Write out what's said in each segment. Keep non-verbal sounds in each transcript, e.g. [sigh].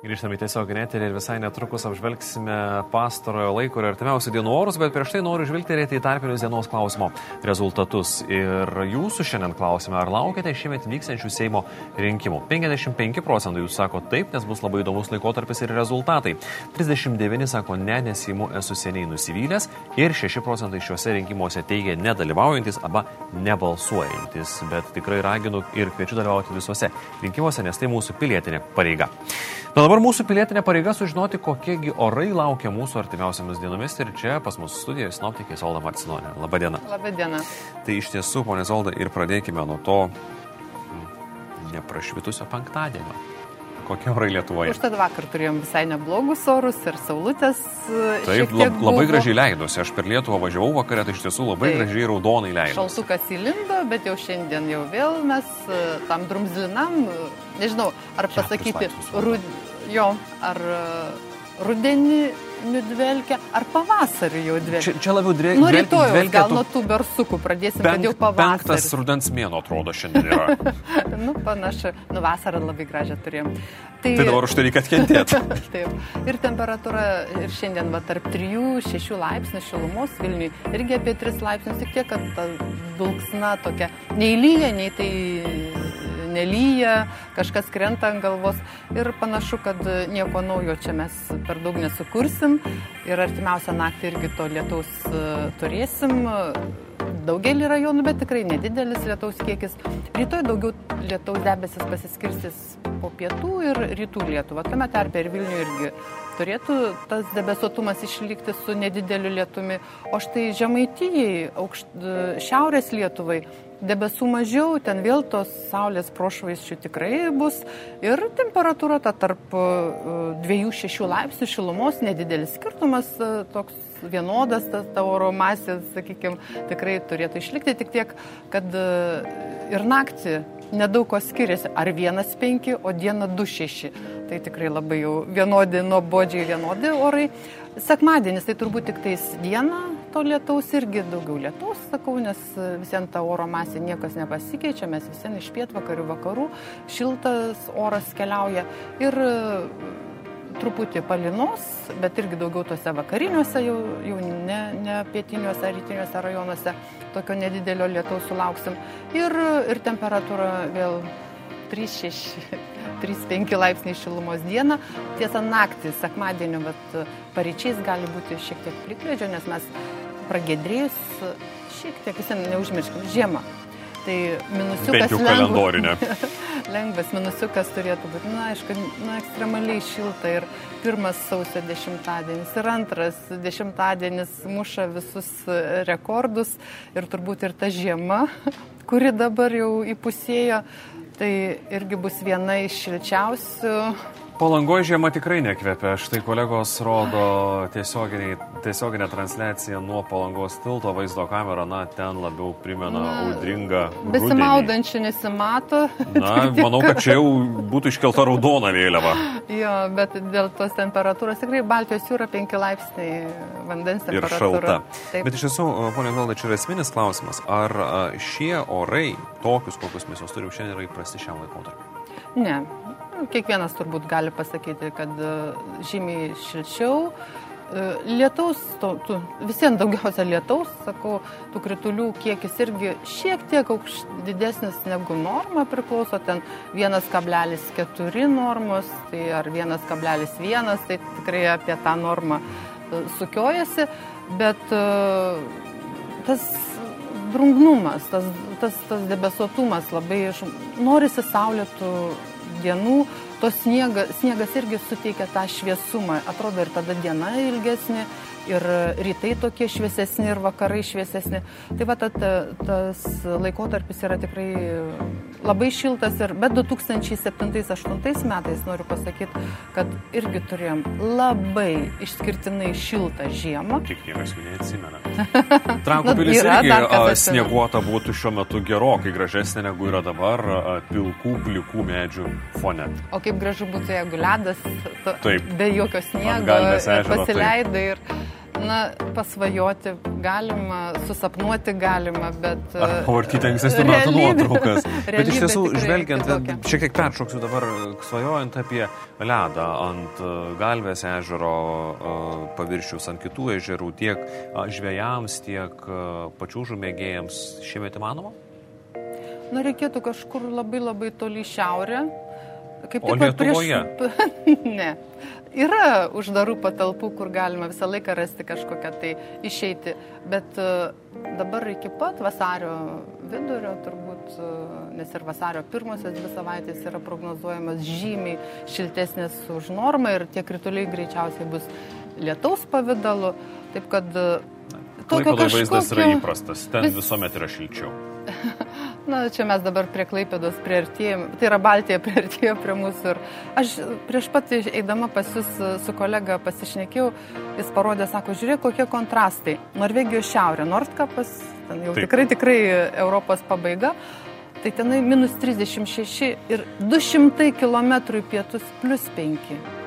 Grįžtame į tiesiog neterį ir visai netrukus apžvelgsime pastarojo laiko ir artimiausių dienų orus, bet prieš tai noriu žvilgterėti į tarpinius dienos klausimo rezultatus. Ir jūsų šiandien klausime, ar laukite šiemet vyksiančių Seimo rinkimų. 55 procentų jūs sako taip, nes bus labai įdomus laikotarpis ir rezultatai. 39 sako ne, nes Seimu esu seniai nusivylęs ir 6 procentai šiuose rinkimuose teigia nedalyvaujantis arba nebalsuojantis. Bet tikrai raginu ir kviečiu dalyvauti visuose rinkimuose, nes tai mūsų pilietinė pareiga. Na dabar mūsų pilietinė pareiga sužinoti, kokiegi orai laukia mūsų artimiausiamis dienomis ir čia pas mus studijoje sinoptikė Solda Marcinonė. Labadiena. Labadiena. Tai iš tiesų, ponė Solda, ir pradėkime nuo to mm, neprašvitusio penktadienio. Kokie orai Lietuvoje? Užtat vakar turėjom visai neblogus orus ir saulutės. Taip, lab, labai gražiai leidosi. Aš per Lietuvą važiavau vakarę, tai iš tiesų labai Taip. gražiai raudonai leidosi. Šaltukas įlindo, bet jau šiandien jau vėl mes e, tam drumzlinam, nežinau, ar pasakyti, rud... jo, ar e, rudenį nudvelkia, ar pavasarį jau dvelkia? Čia, čia labiau dvelkia. Nu, rytoj, gal nuo tų bersukų pradėsim, penk, kad jau pavasaris. Penktas rudens mėno atrodo šiandien yra. [laughs] nu, panašu, nu, vasarą labai gražią turėjom. Tai, tai dabar už tai reikia atkentėti. [laughs] Taip. Ir temperatūra ir šiandien va, tarp 3-6 laipsnių šilumos Vilniui irgi apie 3 laipsnius, tik tiek, kad ta dulksna tokia neįlyja, nei tai nelyja, kažkas krenta ant galvos ir panašu, kad nieko naujo čia mes per daug nesukursim ir artimiausią naktį irgi to lietaus e, turėsim. Daugelį rajonų, bet tikrai nedidelis lietaus kiekis. Rytoj daugiau lietaus debesis pasiskirsis po pietų ir rytų Lietuvą. Tame tarpe ir Vilniuje irgi turėtų tas debesuotumas išlikti su nedideliu lietumi. O štai žemaitijai, aukšt, šiaurės Lietuvai debesų mažiau, ten vėl tos saulės prošvaisčių tikrai bus ir temperatūra ta tarp 2-6 e, laipsnių šilumos, nedidelis skirtumas e, toks vienodas, ta, ta oro masė, sakykime, tikrai turėtų išlikti tik tiek, kad e, ir naktį nedaug ko skiriasi, ar 1,5, o diena 2,6. Tai tikrai labai jau vienodi, nuobodžiai vienodi orai. Sekmadienis tai turbūt tik tais diena to lietaus irgi daugiau lietaus, sakau, nes visiems ta oro masė niekas nepasikeičia, mes visiems iš pietvakarių vakarų šiltas oras keliauja ir truputį palinos, bet irgi daugiau tuose vakariniuose, jau, jau ne, ne pietiniuose, rytiniuose rajonuose tokio nedidelio lietaus sulauksim. Ir, ir temperatūra vėl 3-5 laipsniai šilumos dieną. Tiesa, naktį, sekmadienį, bet paryčiais gali būti šiek tiek plikledžio, nes mes pragėdrėjus šiek tiek, visiems neužmirškim, žiemą. Tai minusiukas kalendorinė. [laughs] lengvas minusiukas turėtų būti, na, aišku, na, ekstremaliai šilta ir pirmas sausio dešimtadienis ir antras dešimtadienis muša visus rekordus ir turbūt ir ta žiema, [laughs] kuri dabar jau įpusėjo, tai irgi bus viena iš šilčiausių Palangoje žiema tikrai nekvepia. Štai kolegos rodo tiesioginę, tiesioginę transliaciją nuo palangos tilto vaizdo kamera. Na, ten labiau primena Na, audringą. Besimaudančių nesimato. Na, [laughs] manau, kad čia jau būtų iškelta raudona vėliava. jo, bet dėl tos temperatūros tikrai Baltijos jūra 5 laipsniai vandens temperatūra. Ir šalta. Taip. Bet iš tiesų, ponė Valda, čia yra esminis klausimas. Ar šie orai, tokius, kokius mes juos turim šiandien, yra įprasti šiam laikotarpiu? Ne, Kiekvienas turbūt gali pasakyti, kad e, žymiai šilčiau. E, lietaus, to, tu, visiems daugiausia lietaus, sakau, tų kritulių kiekis irgi šiek tiek aukš, didesnis negu norma priklauso, ten 1,4 normos, tai ar 1,1, tai tikrai apie tą normą e, sukiojasi, bet tas drungnumas, tas, tas, tas debesuotumas labai norisi saulėtų dienų tos sniega, sniegas irgi suteikia tą šviesumą. Atrodo ir tada diena ilgesnė, ir rytai tokie šviesesni, ir vakarai šviesesni. Tai va, ta, tas laikotarpis yra tikrai labai šiltas ir, bet 2007-2008 metais noriu pasakyti, kad irgi turėjom labai išskirtinai šiltą žiemą. Tik niekas jų neatsimena. [laughs] Trakų pilis yra irgi snieguota būtų šiuo metu gerokai gražesnė negu yra dabar pilkų, plikų medžių fone. O kaip gražu būtų, jeigu ledas to, Taip. be jokio sniego pasileidai ir, na, pasvajoti galima, susapnuoti galima, bet... Ar pavartyti ankstesnių metų nuotraukas. Bet iš [laughs] tiesų, žvelgiant, kitokia. šiek tiek peršoksiu dabar, svajojant apie ledą ant Galvės ežero paviršiaus, ant kitų ežerų, tiek žvėjams, tiek pačių žumėgėjams, šiemet įmanoma? Nu, reikėtų kažkur labai labai toli į šiaurę. Kaip O Lietuvoje? [laughs] ne. Yra uždarų patalpų, kur galima visą laiką rasti kažkokią tai išeiti. Bet e, dabar iki pat vasario vidurio turbūt, e, nes ir vasario pirmosios dvi savaitės yra prognozuojamas žymiai šiltesnės už normą ir tie krituliai greičiausiai bus lietaus pavydalu. Taip kad e, Klaipėdoje vaizdas yra kažkokio- įprastas, ten vis- visuomet yra šilčiau. [laughs] Na, čia mes dabar prie Klaipėdos prieartėjom, tai yra Baltija prieartėjo prie mūsų ir aš prieš pat eidama pas jūs su kolega pasišnekėjau, jis parodė, sako, žiūrėk, kokie kontrastai. Norvegijos šiaurė, Nordkapas, ten jau Taip. tikrai, tikrai Europos pabaiga. Tai tenai minus 36 ir 200 km į pietus plus 5.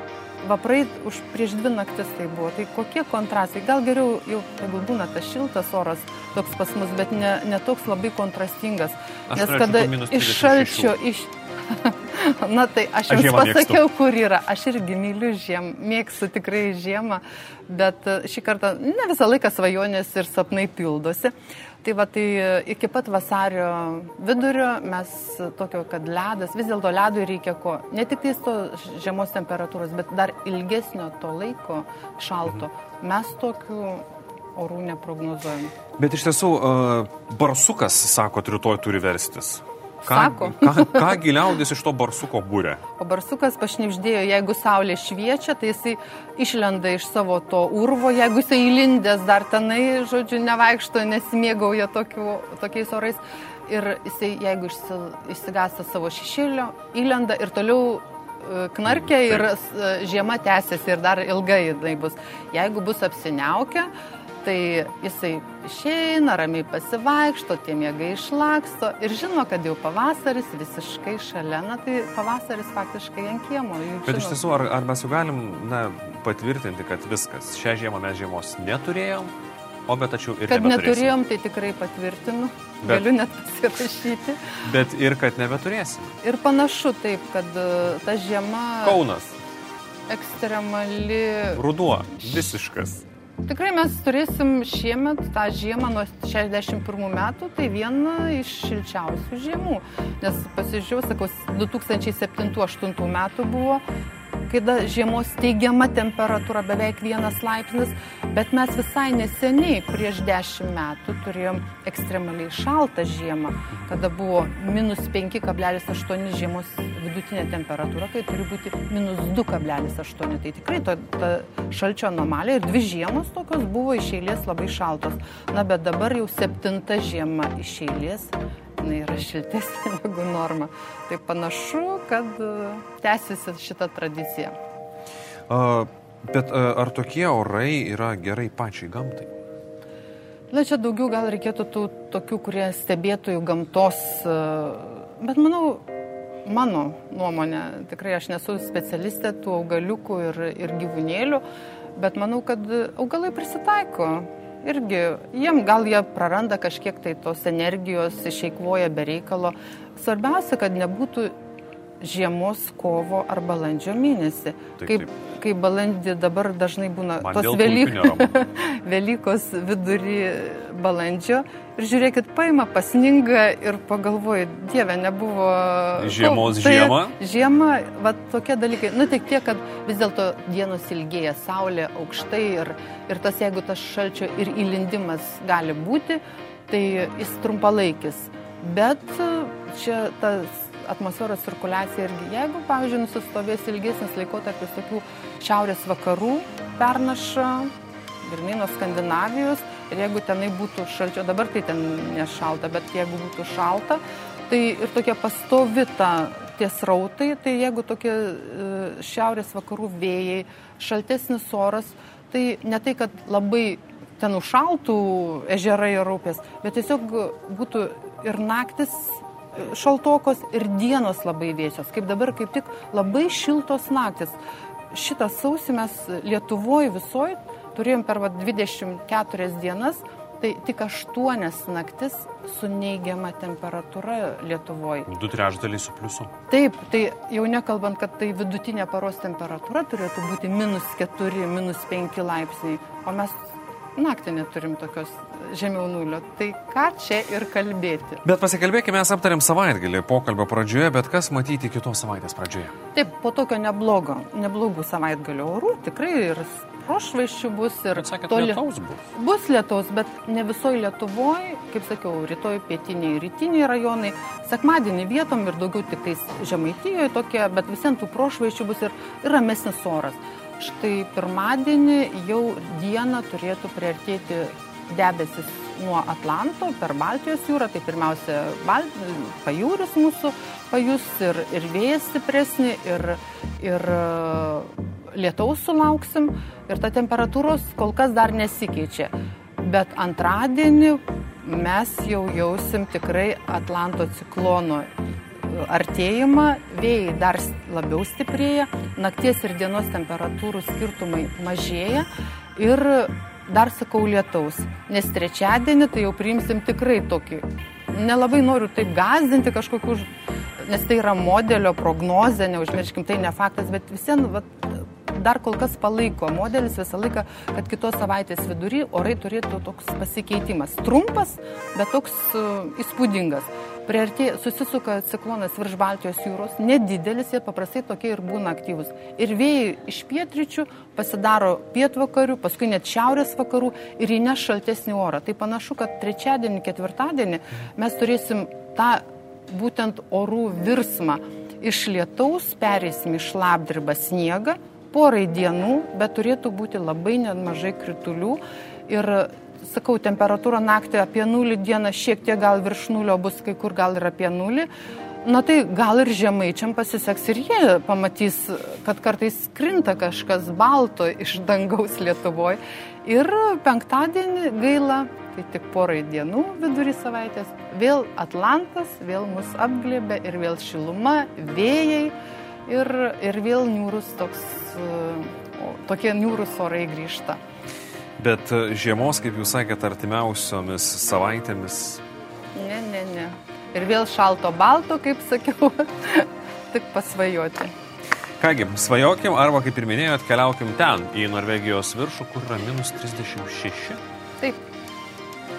Va praeit už prieš dvi naktis tai buvo. Tai kokie kontrastai. Gal geriau jau, jeigu būna tas šiltas oras toks pas mus, bet ne, ne toks labai kontrastingas. Aš Nes kada iš 36. šalčio, iš... [laughs] Na tai aš Aš jums žiemą mėgstu. pasakiau, kur yra. Aš irgi myliu žiemą, mėgstu tikrai žiemą, bet e, šį kartą ne visą laiką svajonės ir sapnai pildosi. Tai va, tai iki pat vasario vidurio mes tokio, kad ledas, vis dėlto ledui reikia ko? Ne tik tais to žemos temperatūros, bet dar ilgesnio to laiko šalto. Mes tokių orų neprognozuojam. Bet iš tiesų, barsukas, sako, rytoj turi verstis. Ką, Sako. ką, ką giliaudis iš to barsuko būrė? O barsukas pašnipždėjo, jeigu saulė šviečia, tai jisai išlenda iš savo to urvo, jeigu jisai įlindęs dar tenai, žodžiu, nevaikšto, nesimėgauja tokiu, tokiais orais. Ir jisai, jeigu išsi, išsigąsta savo šešėlio, įlenda ir toliau e, knarkia ir e, žiema tęsiasi ir dar ilgai jinai bus. Jeigu bus apsiniaukę, tai jisai išeina, ramiai pasivaikšto, tie mėgai išlaksto ir žino, kad jau pavasaris visiškai šalia, na tai pavasaris faktiškai ant kiemo. Bet iš tiesų, ar, ar mes jau galim na, patvirtinti, kad viskas, šią žiemą mes žiemos neturėjom, o bet tačiau ir Kad neturėjom, tai tikrai patvirtinu. Bet- Bet... Galiu net pasirašyti. Bet ir kad nebeturėsim. Ir panašu taip, kad e, ta žiema Kaunas, ekstremali. ruduo, visiškas. Tikrai mes turėsim šiemet tą žiemą nuo 61 metų, tai viena iš šilčiausių žiemų. Nes pasižiūrėjau, sakau, 2007-2008 metų buvo, kai da žiemos teigiama temperatūra beveik vienas laipsnis, bet mes visai neseniai, prieš 10 metų, turėjom ekstremaliai šaltą žiemą, kada buvo minus 5,8 žiemos vidutinė temperatūra, kai turi būti minus 2,8. Tai tikrai to, ta šalčio anomalija ir dvi žiemos tokios buvo iš eilės labai šaltos. Na, bet dabar jau septinta žiema iš eilės. Jinai yra šiltesnė [laughs] negu norma. Tai panašu, kad e, tęsiasi šitą tradiciją. A, bet a, ar tokie orai yra gerai pačiai gamtai? Na, čia daugiau gal reikėtų tų tokių, kurie stebėtojų gamtos, e, bet manau, mano nuomonė, tikrai aš nesu specialistė tų augaliukų ir, ir gyvūnėlių, bet manau, kad augalai prisitaiko. Irgi, jiem gal jie praranda kažkiek tai tos energijos, išeikvoja be reikalo. Svarbiausia, kad nebūtų žiemos kovo ar balandžio mėnesį. Taip, Kaip, taip. Kaip balandį dabar dažnai būna Man tos ramu. [laughs] Velykos vidury balandžio ir žiūrėkit, paima pasninga ir pagalvoju, Dieve, nebuvo... Žiemos Tai žiema? Žiema, va tokie dalykai. Nu, tik tiek, kad vis dėlto dienos ilgėja, saulė aukštai ir, ir tas, jeigu tas šalčio ir įlindimas gali būti, tai jis trumpalaikis. Bet čia tas atmosferos cirkuliacija irgi, jeigu, pavyzdžiui, nusistovės ilgesnis laikotarpis tokių šiaurės vakarų pernaša, grinai nuo Skandinavijos, ir jeigu tenai būtų šalčio, dabar tai ten nešalta, bet jeigu būtų šalta, Tai ir tokia pastovi ta tie srautai, tai jeigu tokie e, šiaurės vakarų vėjai, šaltesnis oras, tai ne tai, kad labai ten užšaltų ežerai ir upės, bet tiesiog būtų ir naktis šaltokos ir dienos labai vėsios, kaip dabar kaip tik labai šiltos naktis. Šitą sausį mes Lietuvoje visoje turėjom per va, 24 dienas, tai tik 8 naktis su neigiama temperatūra Lietuvoje. Du trečdaliai su pliusu. Taip, tai jau nekalbant, kad tai vidutinė paros temperatūra turėtų būti minus 4, minus 5 laipsniai, o mes naktį neturim tokios žemiau nulio. Tai ką čia ir kalbėti. Bet pasikalbėkime, mes aptarėm savaitgalį pokalbio pradžioje, bet kas matyti kitos savaitės pradžioje? Taip, po tokio neblogo, neblogų savaitgalio orų tikrai ir prošvaiščių bus ir sakėt, toli... lietaus bus. Bus lietaus, bet ne visoje Lietuvoje, kaip sakiau, rytoj pietiniai, rytiniai rajonai, sekmadienį vietom ir daugiau tik tais žemaitijoje tokie, bet visiems tų prošvaiščių bus ir, ir ramesnis oras. Štai pirmadienį jau dieną turėtų priartėti debesis nuo Atlanto per Baltijos jūrą, tai pirmiausia Bal... pajūris mūsų pajus ir, ir vėjas stipresnį, ir, ir e, lietaus sulauksim, ir ta temperatūros kol kas dar nesikeičia. Bet antradienį mes jau jausim tikrai Atlanto ciklono artėjimą, vėjai dar labiau stiprėja, nakties ir dienos temperatūrų skirtumai mažėja ir dar sakau lietaus, nes trečiadienį tai jau priimsim tikrai tokį. Nelabai noriu taip gazdinti kažkokių, nes tai yra modelio prognozė, neužmirškim, tai ne faktas, bet visiems dar kol kas palaiko modelis visą laiką, kad kitos savaitės vidury orai turėtų toks pasikeitimas. Trumpas, bet toks uh, įspūdingas priartė, susisuka ciklonas virš Baltijos jūros, nedidelis, jie paprastai tokie ir būna aktyvus. Ir vėjai iš pietryčių pasidaro pietvakarių, paskui net šiaurės vakarų ir įneš šaltesnį orą. Tai panašu, kad trečiadienį, ketvirtadienį mes turėsim tą būtent orų virsmą. Iš lietaus perėsim iš lapdirbą sniegą, porai dienų, bet turėtų būti labai nemažai kritulių. Ir sakau, temperatūra naktį apie nulį, dieną šiek tiek gal virš nulio bus, kai kur gal ir apie nulį. Na tai gal ir žemaičiam pasiseks ir jie pamatys, kad kartais krinta kažkas balto iš dangaus Lietuvoje. Ir penktadienį gaila, tai tik porai dienų vidurį savaitės, vėl Atlantas, vėl mus apglėbė ir vėl šiluma, vėjai ir, ir vėl niūrus toks, tokie niūrus orai grįžta. Bet e, žiemos, kaip jūs sakėte, artimiausiomis savaitėmis. Ne, ne, ne. Ir vėl šalto balto, kaip sakiau, [laughs] tik pasvajoti. Kągi, svajokim arba, kaip ir minėjot, keliaukim ten, į Norvegijos viršų, kur yra minus 36. Taip.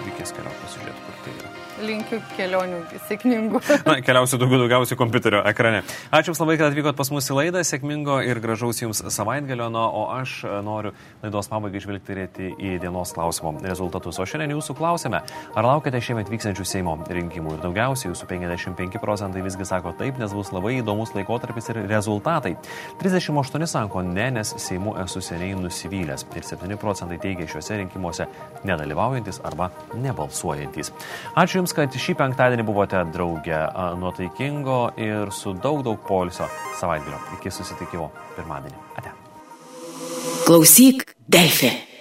Reikės keliauti pasižiūrėti, kur tai yra linkiu kelionių sėkmingų. [laughs] Na, keliausiu daugiau daugiausiai kompiuterio ekrane. Ačiū Jums labai, kad atvykot pas mus į laidą, sėkmingo ir gražaus Jums savaitgalio, na, o aš noriu laidos pabaigai žvilgterėti į dienos klausimo rezultatus. O šiandien Jūsų klausime, ar laukiate šiemet vyksiančių Seimo rinkimų ir daugiausiai Jūsų 55 procentai visgi sako taip, nes bus labai įdomus laikotarpis ir rezultatai. 38 sako ne, nes Seimu esu seniai nusivylęs ir 7 procentai teigia šiuose rinkimuose nedalyvaujantis arba nebalsuojantis. Ačiū Jums kad šį penktadienį buvote drauge nuotaikingo ir su daug daug polisio savaitgalio. Iki susitikimo pirmadienį. Ate. Klausyk, Delfė.